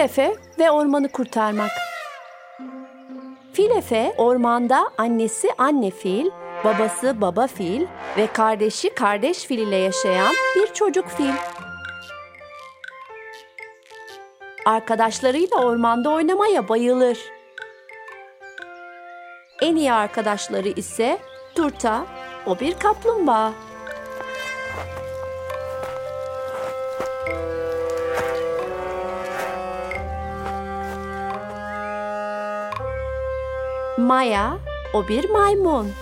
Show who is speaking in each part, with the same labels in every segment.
Speaker 1: Filefe ve ormanı kurtarmak. Filefe ormanda annesi anne fil, babası baba fil ve kardeşi kardeş fil ile yaşayan bir çocuk fil. Arkadaşlarıyla ormanda oynamaya bayılır. En iyi arkadaşları ise Turta, o bir kaplumbağa. Maya, o bir maymun.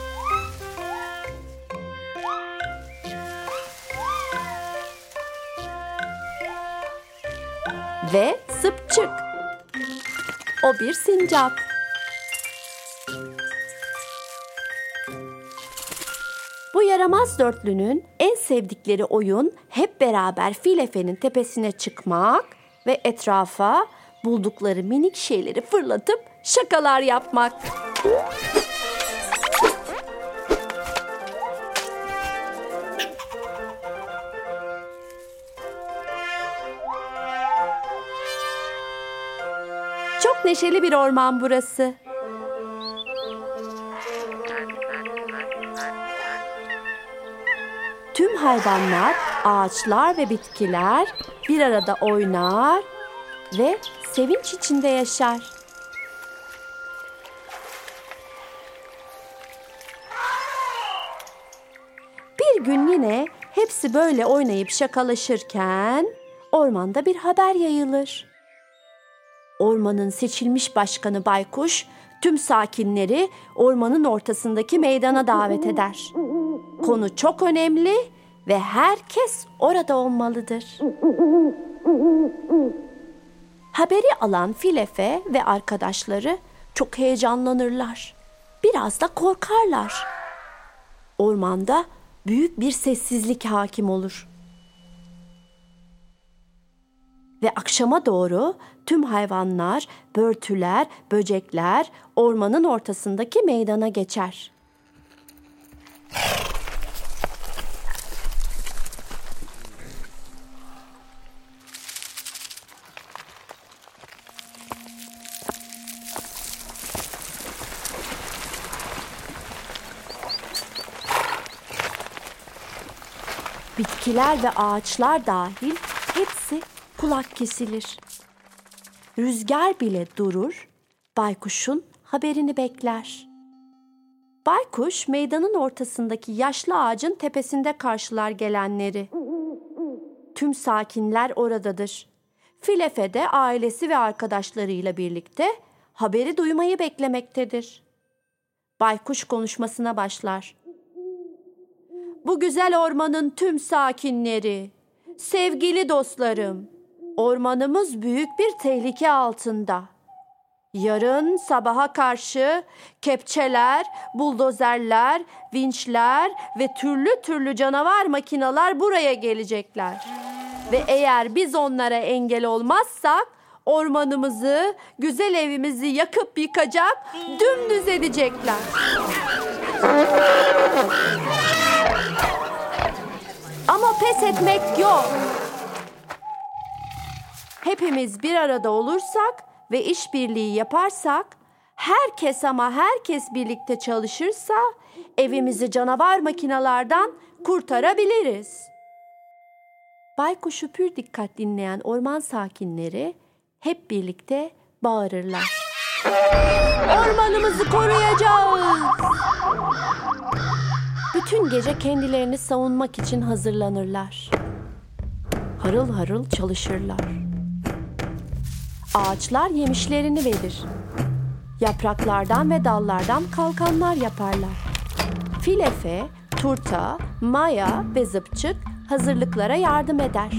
Speaker 1: Ve Sıpçık, o bir sincap. Bu yaramaz dörtlünün en sevdikleri oyun hep beraber Filefe'nin tepesine çıkmak ve etrafa buldukları minik şeyleri fırlatıp şakalar yapmak. Çok neşeli bir orman burası. Tüm hayvanlar, ağaçlar ve bitkiler bir arada oynar ve sevinç içinde yaşar. Gün yine hepsi böyle oynayıp şakalaşırken ormanda bir haber yayılır. Ormanın seçilmiş başkanı Baykuş tüm sakinleri ormanın ortasındaki meydana davet eder. Konu çok önemli ve herkes orada olmalıdır. Haberi alan Filefe ve arkadaşları çok heyecanlanırlar. Biraz da korkarlar. Ormanda büyük bir sessizlik hakim olur. Ve akşama doğru tüm hayvanlar, börtüler, böcekler ormanın ortasındaki meydana geçer. Bitkiler ve ağaçlar dahil hepsi kulak kesilir. Rüzgar bile durur, baykuşun haberini bekler. Baykuş meydanın ortasındaki yaşlı ağacın tepesinde karşılar gelenleri. Tüm sakinler oradadır. Filefe de ailesi ve arkadaşlarıyla birlikte haberi duymayı beklemektedir. Baykuş konuşmasına başlar. Bu güzel ormanın tüm sakinleri, sevgili dostlarım, ormanımız büyük bir tehlike altında. Yarın sabaha karşı kepçeler, buldozerler, vinçler ve türlü türlü canavar makineler buraya gelecekler. Ve eğer biz onlara engel olmazsak ormanımızı, güzel evimizi yakıp yıkacak, dümdüz edecekler. Pes etmek yok. Hepimiz bir arada olursak ve işbirliği yaparsak, herkes ama herkes birlikte çalışırsa evimizi canavar makinalardan kurtarabiliriz. Baykuşu pür dikkat dinleyen orman sakinleri hep birlikte bağırırlar. Ormanımızı koruyacağız. Bütün gece kendilerini savunmak için hazırlanırlar. Harıl harıl çalışırlar. Ağaçlar yemişlerini verir. Yapraklardan ve dallardan kalkanlar yaparlar. Filefe, Turta, Maya ve Zıpçık hazırlıklara yardım eder.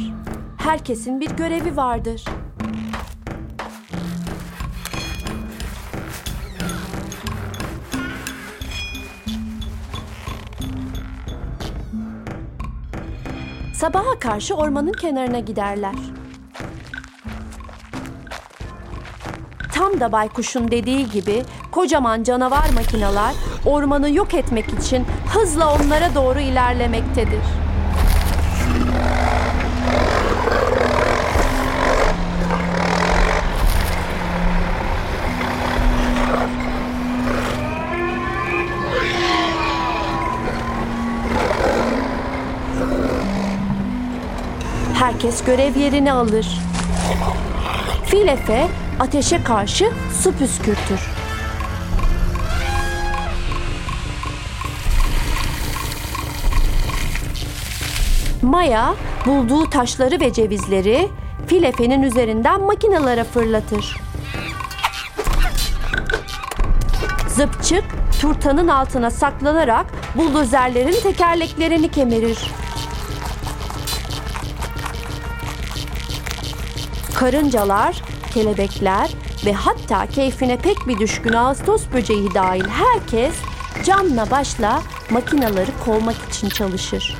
Speaker 1: Herkesin bir görevi vardır. Sabaha karşı ormanın kenarına giderler. Tam da baykuşun dediği gibi kocaman canavar makineler ormanı yok etmek için hızla onlara doğru ilerlemektedir. Herkes görev yerini alır. Filefe ateşe karşı su püskürtür. Maya bulduğu taşları ve cevizleri Filefe'nin üzerinden makinalara fırlatır. Zıpçık turtanın altına saklanarak buldozerlerin tekerleklerini kemirir. Karıncalar, kelebekler ve hatta keyfine pek bir düşkün Ağustos böceği dahil herkes canla başla makinaları kovmak için çalışır.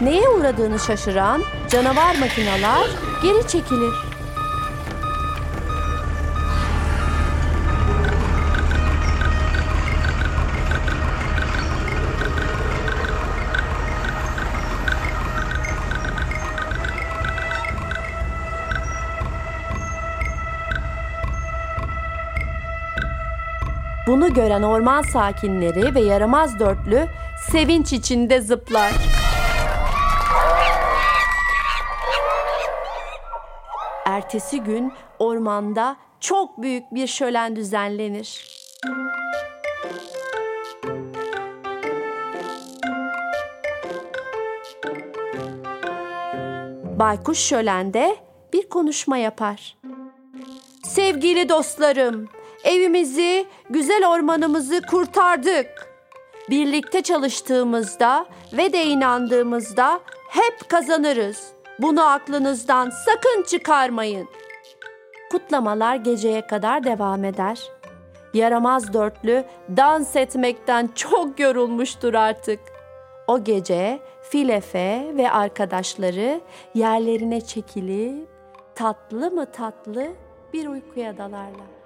Speaker 1: Neye uğradığını şaşıran canavar makinalar geri çekilir. Bunu gören orman sakinleri ve yaramaz dörtlü sevinç içinde zıplar. Ertesi gün ormanda çok büyük bir şölen düzenlenir. Baykuş şölende bir konuşma yapar. Sevgili dostlarım, evimizi, güzel ormanımızı kurtardık. Birlikte çalıştığımızda ve de inandığımızda hep kazanırız. Bunu aklınızdan sakın çıkarmayın. Kutlamalar geceye kadar devam eder. Yaramaz dörtlü dans etmekten çok yorulmuştur artık. O gece Filefe ve arkadaşları yerlerine çekilip tatlı mı tatlı bir uykuya dalarlar.